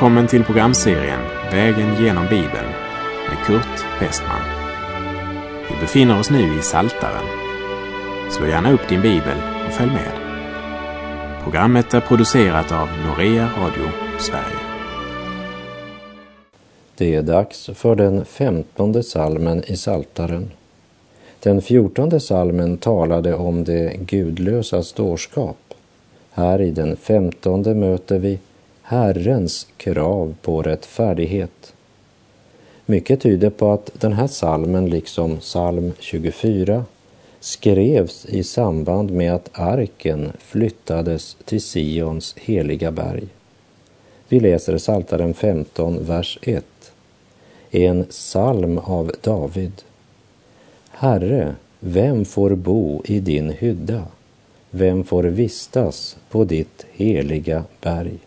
Välkommen till programserien Vägen genom Bibeln med Kurt Westman. Vi befinner oss nu i Saltaren. Slå gärna upp din bibel och följ med. Programmet är producerat av Norea Radio Sverige. Det är dags för den femtonde salmen i Saltaren. Den fjortonde salmen talade om det gudlösas dårskap. Här i den femtonde möter vi Herrens krav på rättfärdighet. Mycket tyder på att den här salmen, liksom psalm 24, skrevs i samband med att arken flyttades till Sions heliga berg. Vi läser Psaltaren 15, vers 1. En psalm av David. Herre, vem får bo i din hydda? Vem får vistas på ditt heliga berg?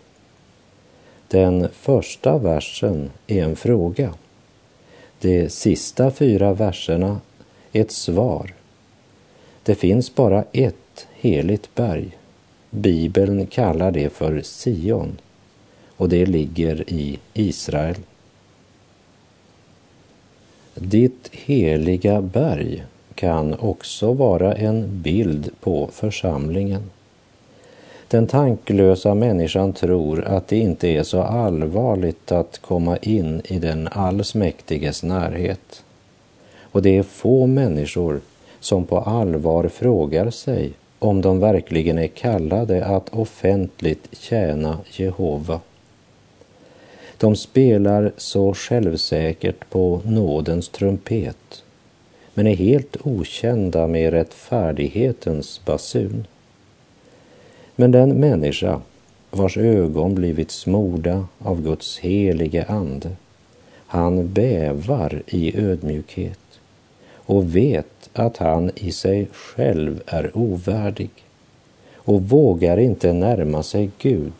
Den första versen är en fråga. De sista fyra verserna ett svar. Det finns bara ett heligt berg. Bibeln kallar det för Sion och det ligger i Israel. Ditt heliga berg kan också vara en bild på församlingen. Den tanklösa människan tror att det inte är så allvarligt att komma in i den allsmäktiges närhet. Och det är få människor som på allvar frågar sig om de verkligen är kallade att offentligt tjäna Jehova. De spelar så självsäkert på nådens trumpet men är helt okända med rättfärdighetens basun. Men den människa vars ögon blivit smorda av Guds helige ande, han bävar i ödmjukhet och vet att han i sig själv är ovärdig och vågar inte närma sig Gud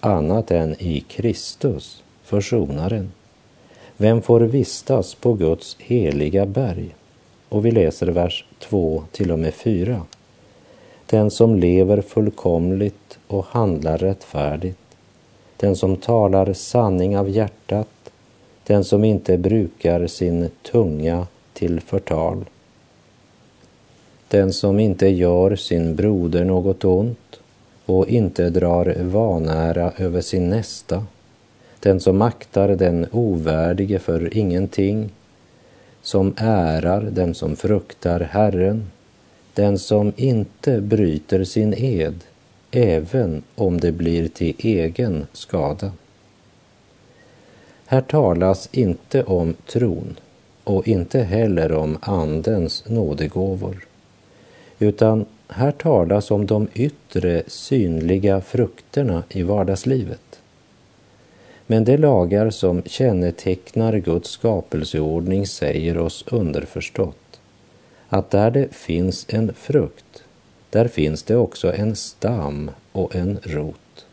annat än i Kristus, försonaren. Vem får vistas på Guds heliga berg? Och vi läser vers 2 till och med 4 den som lever fullkomligt och handlar rättfärdigt, den som talar sanning av hjärtat, den som inte brukar sin tunga till förtal, den som inte gör sin broder något ont och inte drar vanära över sin nästa, den som aktar den ovärdige för ingenting, som ärar den som fruktar Herren, den som inte bryter sin ed, även om det blir till egen skada. Här talas inte om tron och inte heller om Andens nådegåvor, utan här talas om de yttre synliga frukterna i vardagslivet. Men de lagar som kännetecknar Guds skapelseordning säger oss underförstått att där det finns en frukt, där finns det också en stam och en rot.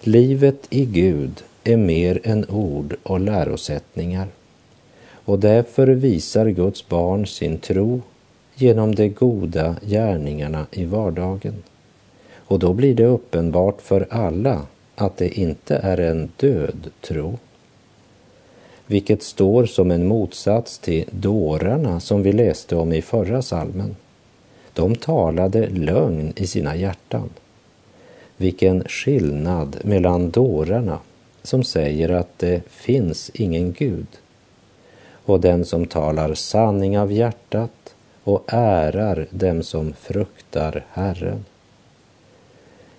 Livet i Gud är mer än ord och lärosättningar och därför visar Guds barn sin tro genom de goda gärningarna i vardagen. Och då blir det uppenbart för alla att det inte är en död tro vilket står som en motsats till dårarna som vi läste om i förra salmen. De talade lögn i sina hjärtan. Vilken skillnad mellan dårarna som säger att det finns ingen Gud och den som talar sanning av hjärtat och ärar dem som fruktar Herren.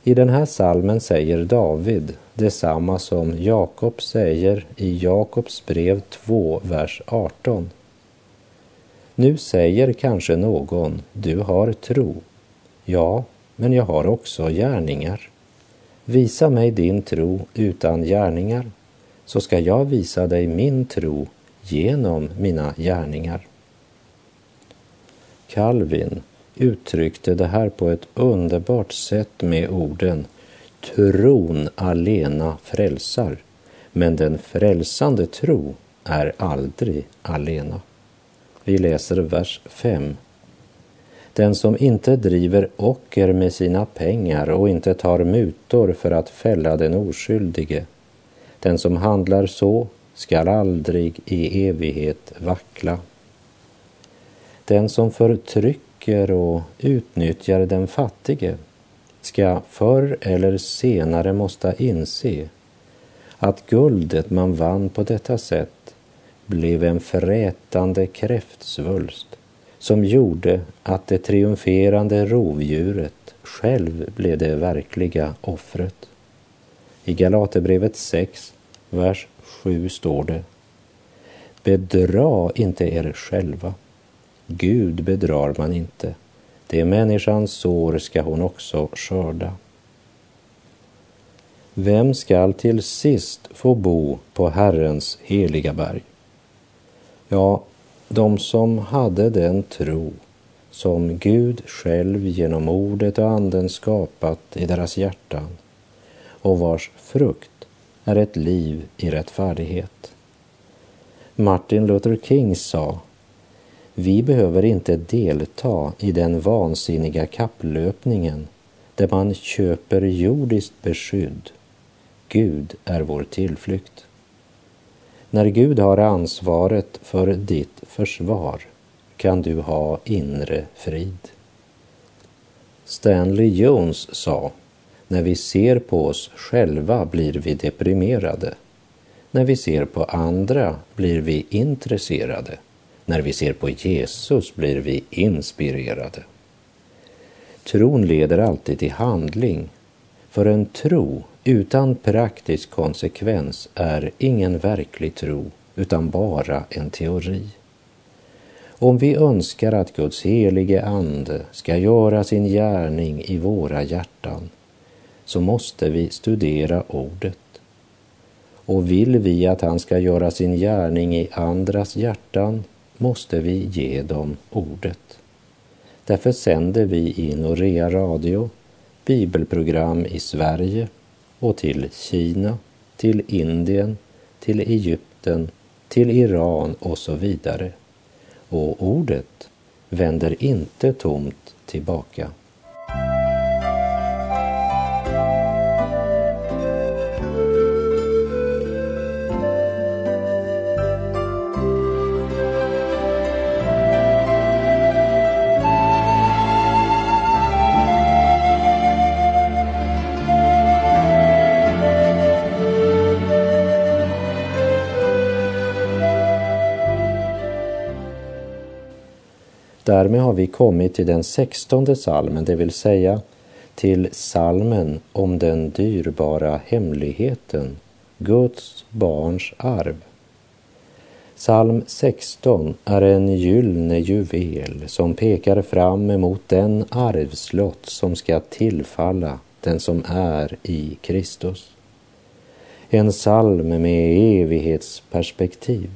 I den här salmen säger David detsamma som Jakob säger i Jakobs brev 2, vers 18. Nu säger kanske någon, du har tro. Ja, men jag har också gärningar. Visa mig din tro utan gärningar, så ska jag visa dig min tro genom mina gärningar. Calvin uttryckte det här på ett underbart sätt med orden Tron alena frälsar, men den frälsande tro är aldrig alena. Vi läser vers 5. Den som inte driver ocker med sina pengar och inte tar mutor för att fälla den oskyldige, Den som handlar så skall aldrig i evighet vackla. Den som förtrycker och utnyttjar den fattige ska förr eller senare måste inse att guldet man vann på detta sätt blev en frätande kräftsvulst som gjorde att det triumferande rovdjuret själv blev det verkliga offret. I Galaterbrevet 6, vers 7 står det Bedra inte er själva. Gud bedrar man inte. Det människans sår ska hon också skörda. Vem skall till sist få bo på Herrens heliga berg? Ja, de som hade den tro som Gud själv genom ordet och anden skapat i deras hjärtan och vars frukt är ett liv i rättfärdighet. Martin Luther King sa vi behöver inte delta i den vansinniga kapplöpningen där man köper jordiskt beskydd. Gud är vår tillflykt. När Gud har ansvaret för ditt försvar kan du ha inre frid. Stanley Jones sa, när vi ser på oss själva blir vi deprimerade. När vi ser på andra blir vi intresserade. När vi ser på Jesus blir vi inspirerade. Tron leder alltid till handling, för en tro utan praktisk konsekvens är ingen verklig tro, utan bara en teori. Om vi önskar att Guds helige Ande ska göra sin gärning i våra hjärtan, så måste vi studera Ordet. Och vill vi att han ska göra sin gärning i andras hjärtan, måste vi ge dem ordet. Därför sänder vi i Norea Radio bibelprogram i Sverige och till Kina, till Indien, till Egypten, till Iran och så vidare. Och ordet vänder inte tomt tillbaka. Därmed har vi kommit till den sextonde salmen, det vill säga till salmen om den dyrbara hemligheten, Guds barns arv. Psalm 16 är en gyllene juvel som pekar fram emot den arvslott som ska tillfalla den som är i Kristus. En psalm med evighetsperspektiv.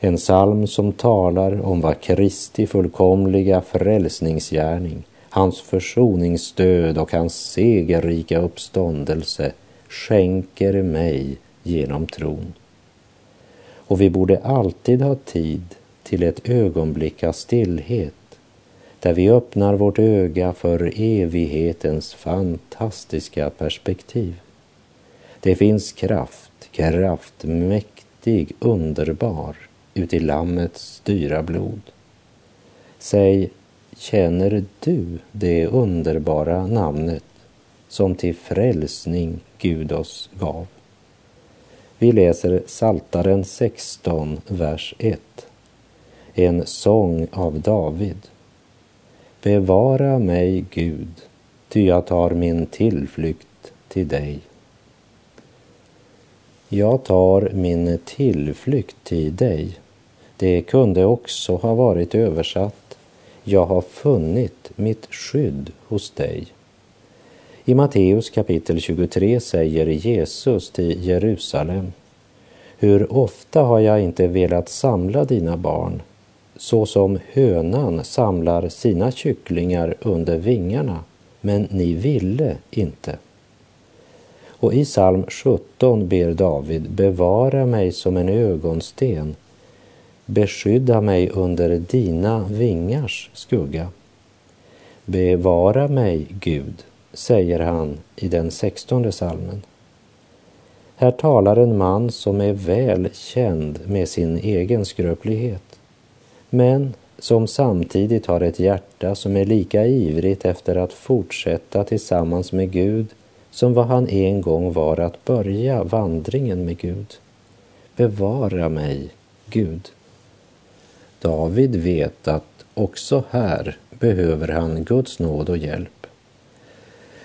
En psalm som talar om vad Kristi fullkomliga frälsningsgärning, hans försoningsstöd och hans segerrika uppståndelse skänker mig genom tron. Och vi borde alltid ha tid till ett ögonblick av stillhet där vi öppnar vårt öga för evighetens fantastiska perspektiv. Det finns kraft, kraft mäktig, underbar uti Lammets dyra blod. Säg, känner du det underbara namnet som till frälsning Gud oss gav? Vi läser Saltaren 16, vers 1. En sång av David. Bevara mig, Gud, ty jag tar min tillflykt till dig. Jag tar min tillflykt till dig. Det kunde också ha varit översatt Jag har funnit mitt skydd hos dig. I Matteus kapitel 23 säger Jesus till Jerusalem Hur ofta har jag inte velat samla dina barn så som hönan samlar sina kycklingar under vingarna, men ni ville inte. Och i psalm 17 ber David, bevara mig som en ögonsten Beskydda mig under dina vingars skugga. Bevara mig, Gud, säger han i den sextonde salmen. Här talar en man som är väl känd med sin egen skröplighet, men som samtidigt har ett hjärta som är lika ivrigt efter att fortsätta tillsammans med Gud som vad han en gång var att börja vandringen med Gud. Bevara mig, Gud. David vet att också här behöver han Guds nåd och hjälp.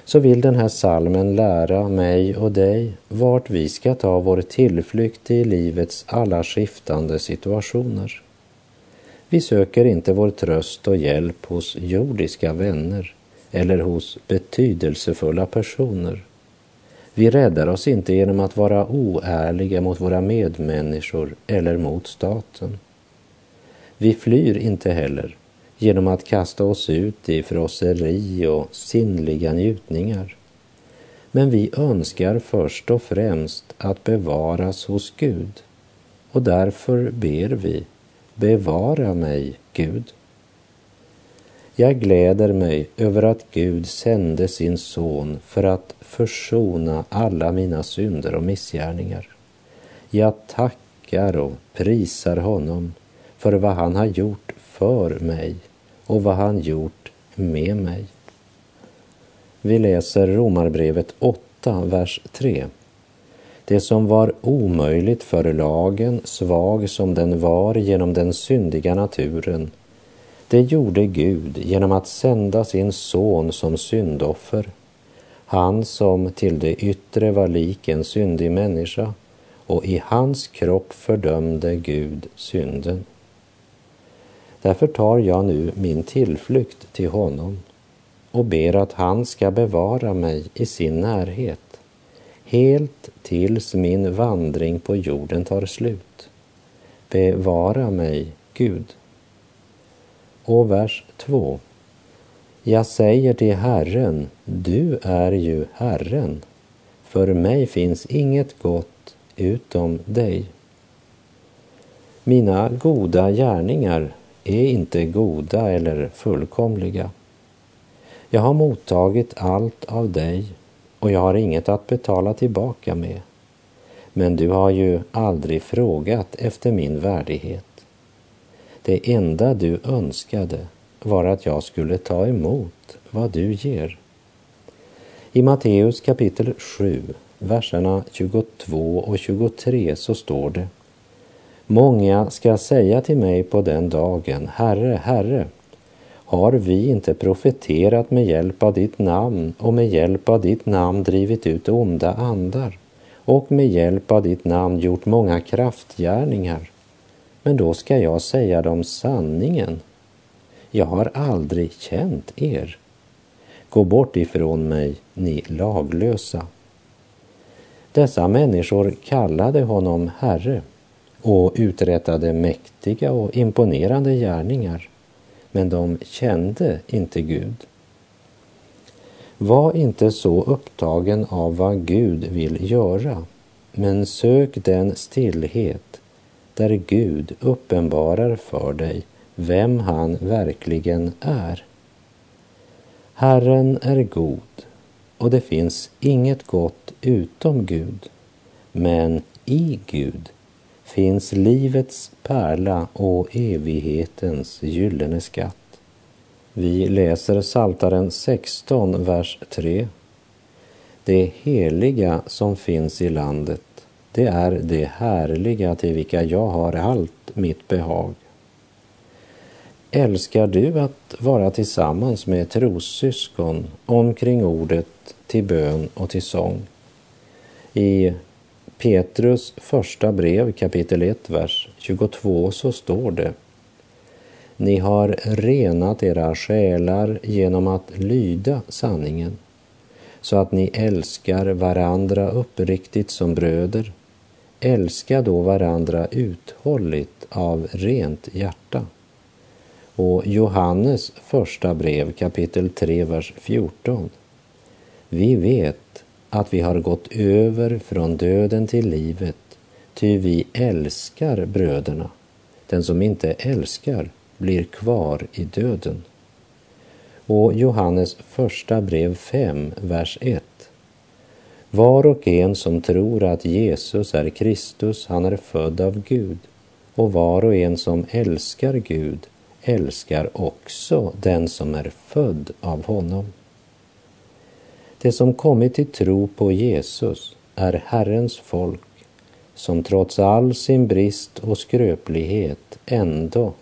Så vill den här salmen lära mig och dig vart vi ska ta vår tillflykt i livets alla skiftande situationer. Vi söker inte vår tröst och hjälp hos jordiska vänner eller hos betydelsefulla personer. Vi räddar oss inte genom att vara oärliga mot våra medmänniskor eller mot staten. Vi flyr inte heller genom att kasta oss ut i frosseri och sinnliga njutningar. Men vi önskar först och främst att bevaras hos Gud och därför ber vi Bevara mig, Gud. Jag gläder mig över att Gud sände sin son för att försona alla mina synder och missgärningar. Jag tackar och prisar honom för vad han har gjort för mig och vad han gjort med mig. Vi läser Romarbrevet 8, vers 3. Det som var omöjligt för lagen, svag som den var genom den syndiga naturen, det gjorde Gud genom att sända sin son som syndoffer. Han som till det yttre var lik en syndig människa och i hans kropp fördömde Gud synden. Därför tar jag nu min tillflykt till honom och ber att han ska bevara mig i sin närhet helt tills min vandring på jorden tar slut. Bevara mig, Gud. Och vers 2. Jag säger till Herren, du är ju Herren. För mig finns inget gott utom dig. Mina goda gärningar är inte goda eller fullkomliga. Jag har mottagit allt av dig och jag har inget att betala tillbaka med. Men du har ju aldrig frågat efter min värdighet. Det enda du önskade var att jag skulle ta emot vad du ger. I Matteus kapitel 7, verserna 22 och 23 så står det Många ska säga till mig på den dagen, Herre, Herre, har vi inte profeterat med hjälp av ditt namn och med hjälp av ditt namn drivit ut onda andar och med hjälp av ditt namn gjort många kraftgärningar? Men då ska jag säga dem sanningen. Jag har aldrig känt er. Gå bort ifrån mig, ni laglösa. Dessa människor kallade honom Herre och uträttade mäktiga och imponerande gärningar men de kände inte Gud. Var inte så upptagen av vad Gud vill göra, men sök den stillhet där Gud uppenbarar för dig vem han verkligen är. Herren är god och det finns inget gott utom Gud, men i Gud finns livets pärla och evighetens gyllene skatt. Vi läser Saltaren 16, vers 3. Det heliga som finns i landet, det är det härliga till vilka jag har allt mitt behag. Älskar du att vara tillsammans med trossyskon omkring ordet till bön och till sång? I Petrus första brev kapitel 1, vers 22 så står det Ni har renat era själar genom att lyda sanningen så att ni älskar varandra uppriktigt som bröder. Älska då varandra uthålligt av rent hjärta. Och Johannes första brev kapitel 3, vers 14. Vi vet att vi har gått över från döden till livet, ty vi älskar bröderna. Den som inte älskar blir kvar i döden. Och Johannes första brev 5, vers 1. Var och en som tror att Jesus är Kristus, han är född av Gud. Och var och en som älskar Gud älskar också den som är född av honom. Det som kommit till tro på Jesus är Herrens folk som trots all sin brist och skröplighet ändå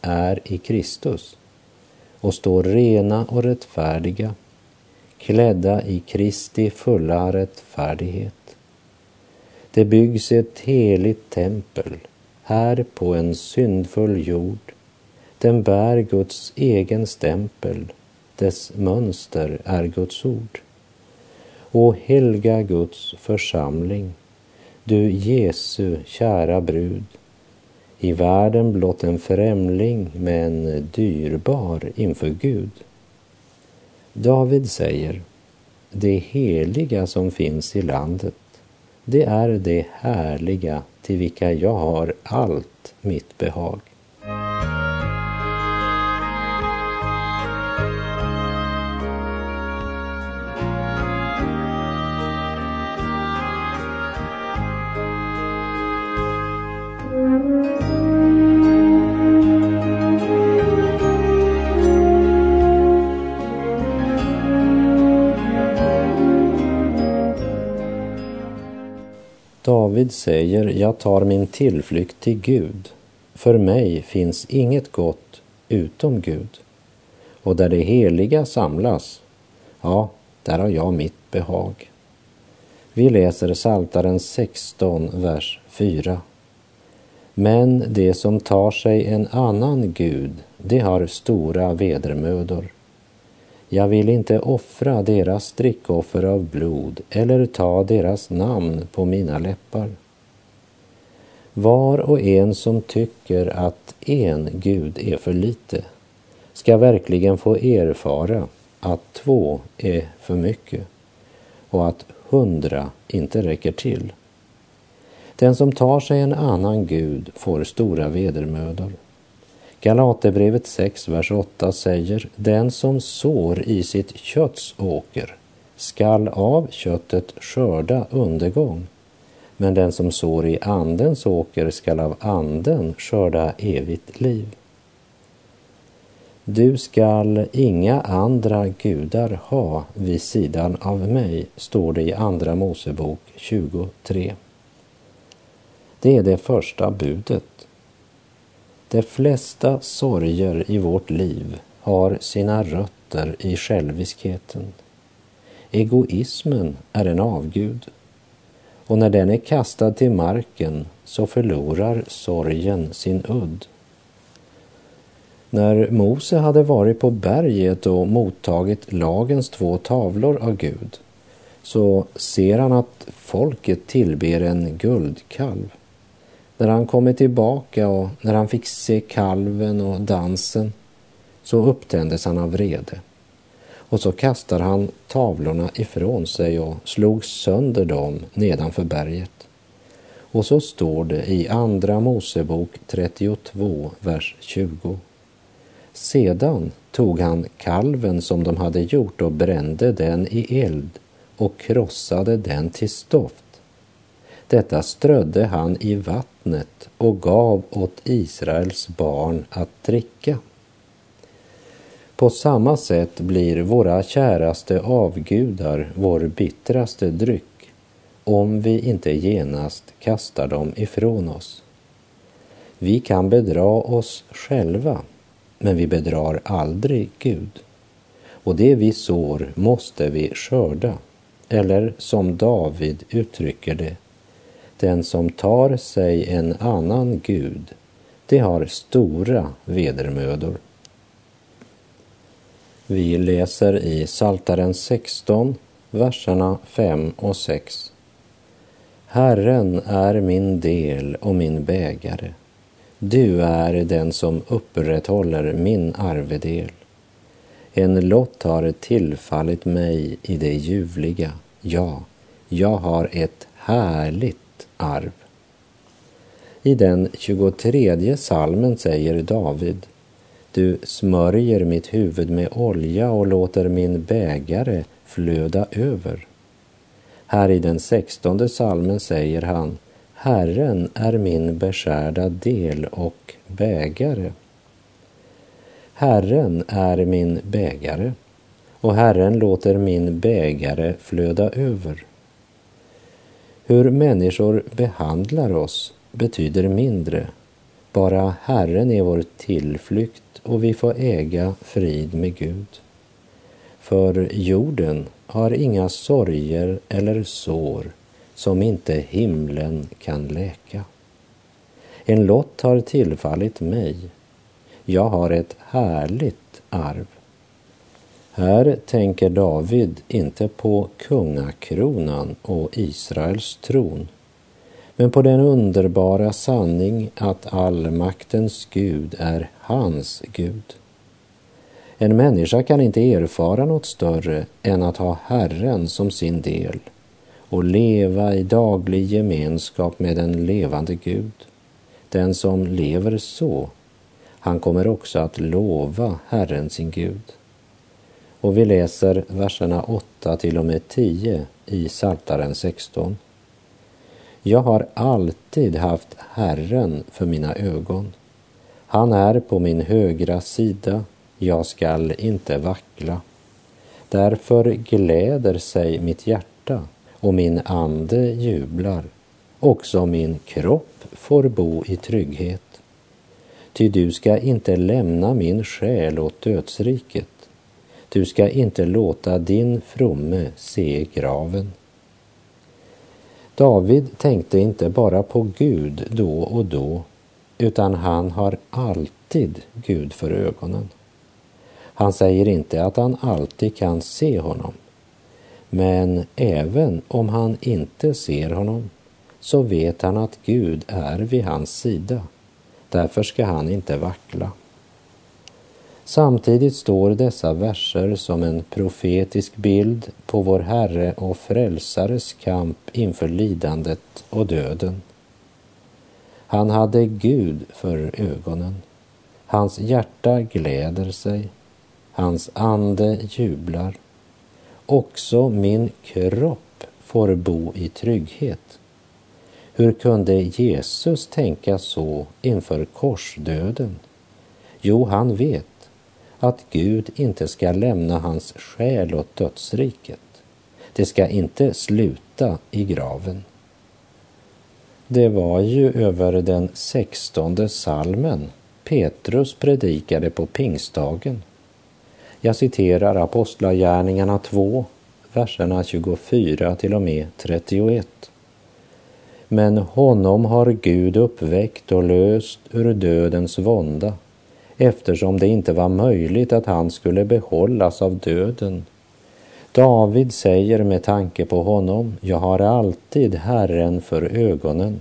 är i Kristus och står rena och rättfärdiga, klädda i Kristi fulla rättfärdighet. Det byggs ett heligt tempel här på en syndfull jord. Den bär Guds egen stämpel, dess mönster är Guds ord. O helga Guds församling, du Jesu kära brud, i världen blott en främling men dyrbar inför Gud. David säger, det heliga som finns i landet, det är det härliga till vilka jag har allt mitt behag. David säger, jag tar min tillflykt till Gud. För mig finns inget gott utom Gud. Och där det heliga samlas, ja, där har jag mitt behag. Vi läser Saltaren 16, vers 4. Men det som tar sig en annan Gud, det har stora vedermödor. Jag vill inte offra deras drickoffer av blod eller ta deras namn på mina läppar. Var och en som tycker att en Gud är för lite ska verkligen få erfara att två är för mycket och att hundra inte räcker till. Den som tar sig en annan Gud får stora vedermödor. Galaterbrevet 6, vers 8 säger Den som sår i sitt kötts åker skall av köttet skörda undergång. Men den som sår i Andens åker skall av Anden skörda evigt liv. Du skall inga andra gudar ha vid sidan av mig, står det i Andra Mosebok 23. Det är det första budet de flesta sorger i vårt liv har sina rötter i själviskheten. Egoismen är en avgud och när den är kastad till marken så förlorar sorgen sin udd. När Mose hade varit på berget och mottagit lagens två tavlor av Gud så ser han att folket tillber en guldkalv. När han kommit tillbaka och när han fick se kalven och dansen så upptändes han av vrede. Och så kastade han tavlorna ifrån sig och slog sönder dem nedanför berget. Och så står det i Andra Mosebok 32, vers 20. Sedan tog han kalven som de hade gjort och brände den i eld och krossade den till stoft detta strödde han i vatten vattnet och gav åt Israels barn att dricka. På samma sätt blir våra käraste avgudar vår bittraste dryck om vi inte genast kastar dem ifrån oss. Vi kan bedra oss själva, men vi bedrar aldrig Gud. Och det vi sår måste vi skörda, eller som David uttrycker det, den som tar sig en annan gud, det har stora vedermödor. Vi läser i Saltaren 16, verserna 5 och 6. Herren är min del och min bägare. Du är den som upprätthåller min arvedel. En lott har tillfallit mig i det ljuvliga. Ja, jag har ett härligt arv. I den 23 salmen säger David Du smörjer mitt huvud med olja och låter min bägare flöda över. Här i den sextonde salmen säger han Herren är min beskärda del och bägare. Herren är min bägare och Herren låter min bägare flöda över. Hur människor behandlar oss betyder mindre. Bara Herren är vår tillflykt och vi får äga frid med Gud. För jorden har inga sorger eller sår som inte himlen kan läka. En lott har tillfallit mig. Jag har ett härligt arv. Här tänker David inte på kungakronan och Israels tron, men på den underbara sanning att allmaktens Gud är hans Gud. En människa kan inte erfara något större än att ha Herren som sin del och leva i daglig gemenskap med den levande Gud. Den som lever så, han kommer också att lova Herren sin Gud. Och vi läser verserna 8 till och med 10 i Saltaren 16. Jag har alltid haft Herren för mina ögon. Han är på min högra sida, jag skall inte vackla. Därför gläder sig mitt hjärta och min ande jublar. Också min kropp får bo i trygghet. Ty du ska inte lämna min själ åt dödsriket. Du ska inte låta din fromme se graven. David tänkte inte bara på Gud då och då, utan han har alltid Gud för ögonen. Han säger inte att han alltid kan se honom. Men även om han inte ser honom så vet han att Gud är vid hans sida. Därför ska han inte vackla. Samtidigt står dessa verser som en profetisk bild på vår Herre och Frälsares kamp inför lidandet och döden. Han hade Gud för ögonen. Hans hjärta gläder sig. Hans ande jublar. Också min kropp får bo i trygghet. Hur kunde Jesus tänka så inför korsdöden? Jo, han vet att Gud inte ska lämna hans själ åt dödsriket. Det ska inte sluta i graven. Det var ju över den sextonde salmen Petrus predikade på pingstdagen. Jag citerar Apostlagärningarna 2, verserna 24 till och med 31. Men honom har Gud uppväckt och löst ur dödens vånda eftersom det inte var möjligt att han skulle behållas av döden. David säger med tanke på honom, jag har alltid Herren för ögonen.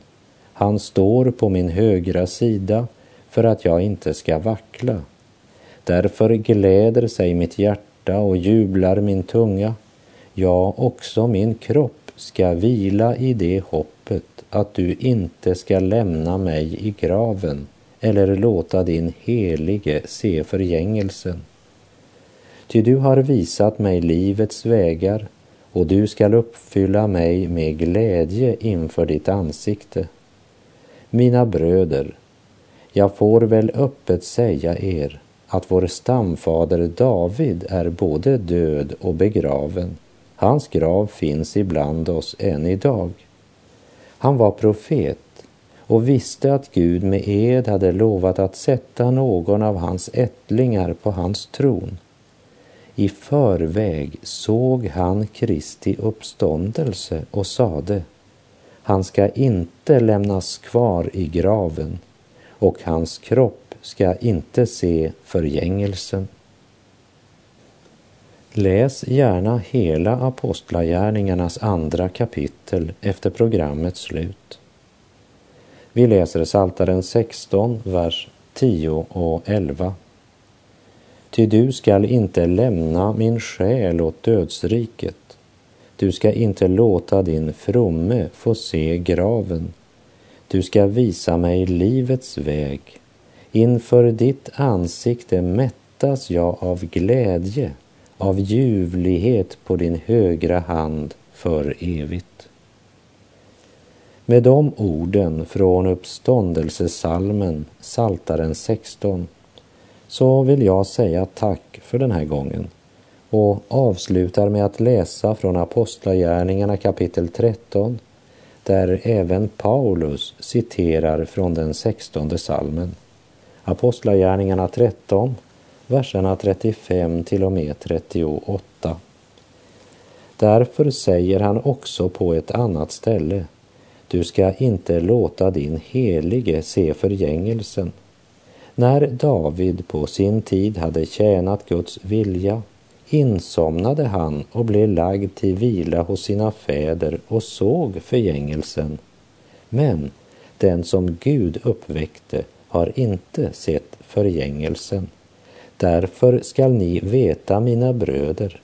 Han står på min högra sida för att jag inte ska vackla. Därför gläder sig mitt hjärta och jublar min tunga. Ja, också min kropp ska vila i det hoppet att du inte ska lämna mig i graven eller låta din helige se förgängelsen. Ty du har visat mig livets vägar och du skall uppfylla mig med glädje inför ditt ansikte. Mina bröder, jag får väl öppet säga er att vår stamfader David är både död och begraven. Hans grav finns ibland oss än idag. Han var profet och visste att Gud med ed hade lovat att sätta någon av hans ättlingar på hans tron. I förväg såg han Kristi uppståndelse och sade han ska inte lämnas kvar i graven och hans kropp ska inte se förgängelsen. Läs gärna hela Apostlagärningarnas andra kapitel efter programmets slut. Vi läser Saltaren 16, vers 10 och 11. Ty du skall inte lämna min själ åt dödsriket. Du ska inte låta din fromme få se graven. Du ska visa mig livets väg. Inför ditt ansikte mättas jag av glädje, av ljuvlighet på din högra hand för evigt. Med de orden från uppståndelsesalmen, Saltaren 16, så vill jag säga tack för den här gången och avslutar med att läsa från Apostlagärningarna kapitel 13 där även Paulus citerar från den sextonde salmen. Apostlagärningarna 13, verserna 35 till och med 38. Därför säger han också på ett annat ställe, du ska inte låta din helige se förgängelsen. När David på sin tid hade tjänat Guds vilja insomnade han och blev lagd till vila hos sina fäder och såg förgängelsen. Men den som Gud uppväckte har inte sett förgängelsen. Därför skall ni veta, mina bröder,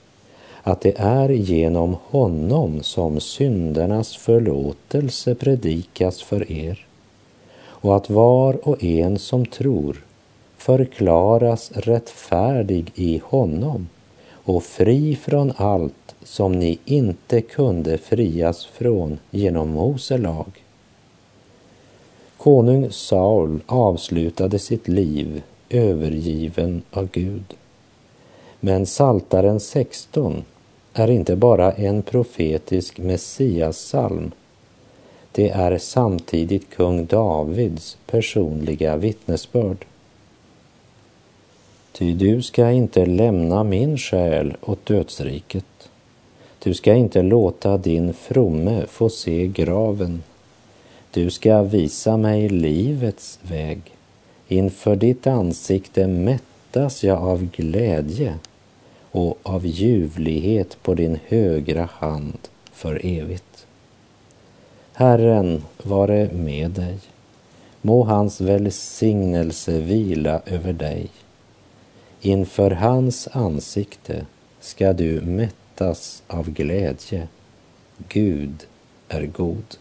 att det är genom honom som syndernas förlåtelse predikas för er och att var och en som tror förklaras rättfärdig i honom och fri från allt som ni inte kunde frias från genom Mose lag. Konung Saul avslutade sitt liv övergiven av Gud. Men Saltaren 16 är inte bara en profetisk Messiaspsalm. Det är samtidigt kung Davids personliga vittnesbörd. Ty du ska inte lämna min själ åt dödsriket. Du ska inte låta din fromme få se graven. Du ska visa mig livets väg. Inför ditt ansikte mättas jag av glädje och av ljuvlighet på din högra hand för evigt. Herren vare med dig. Må hans välsignelse vila över dig Inför hans ansikte ska du mättas av glädje. Gud är god.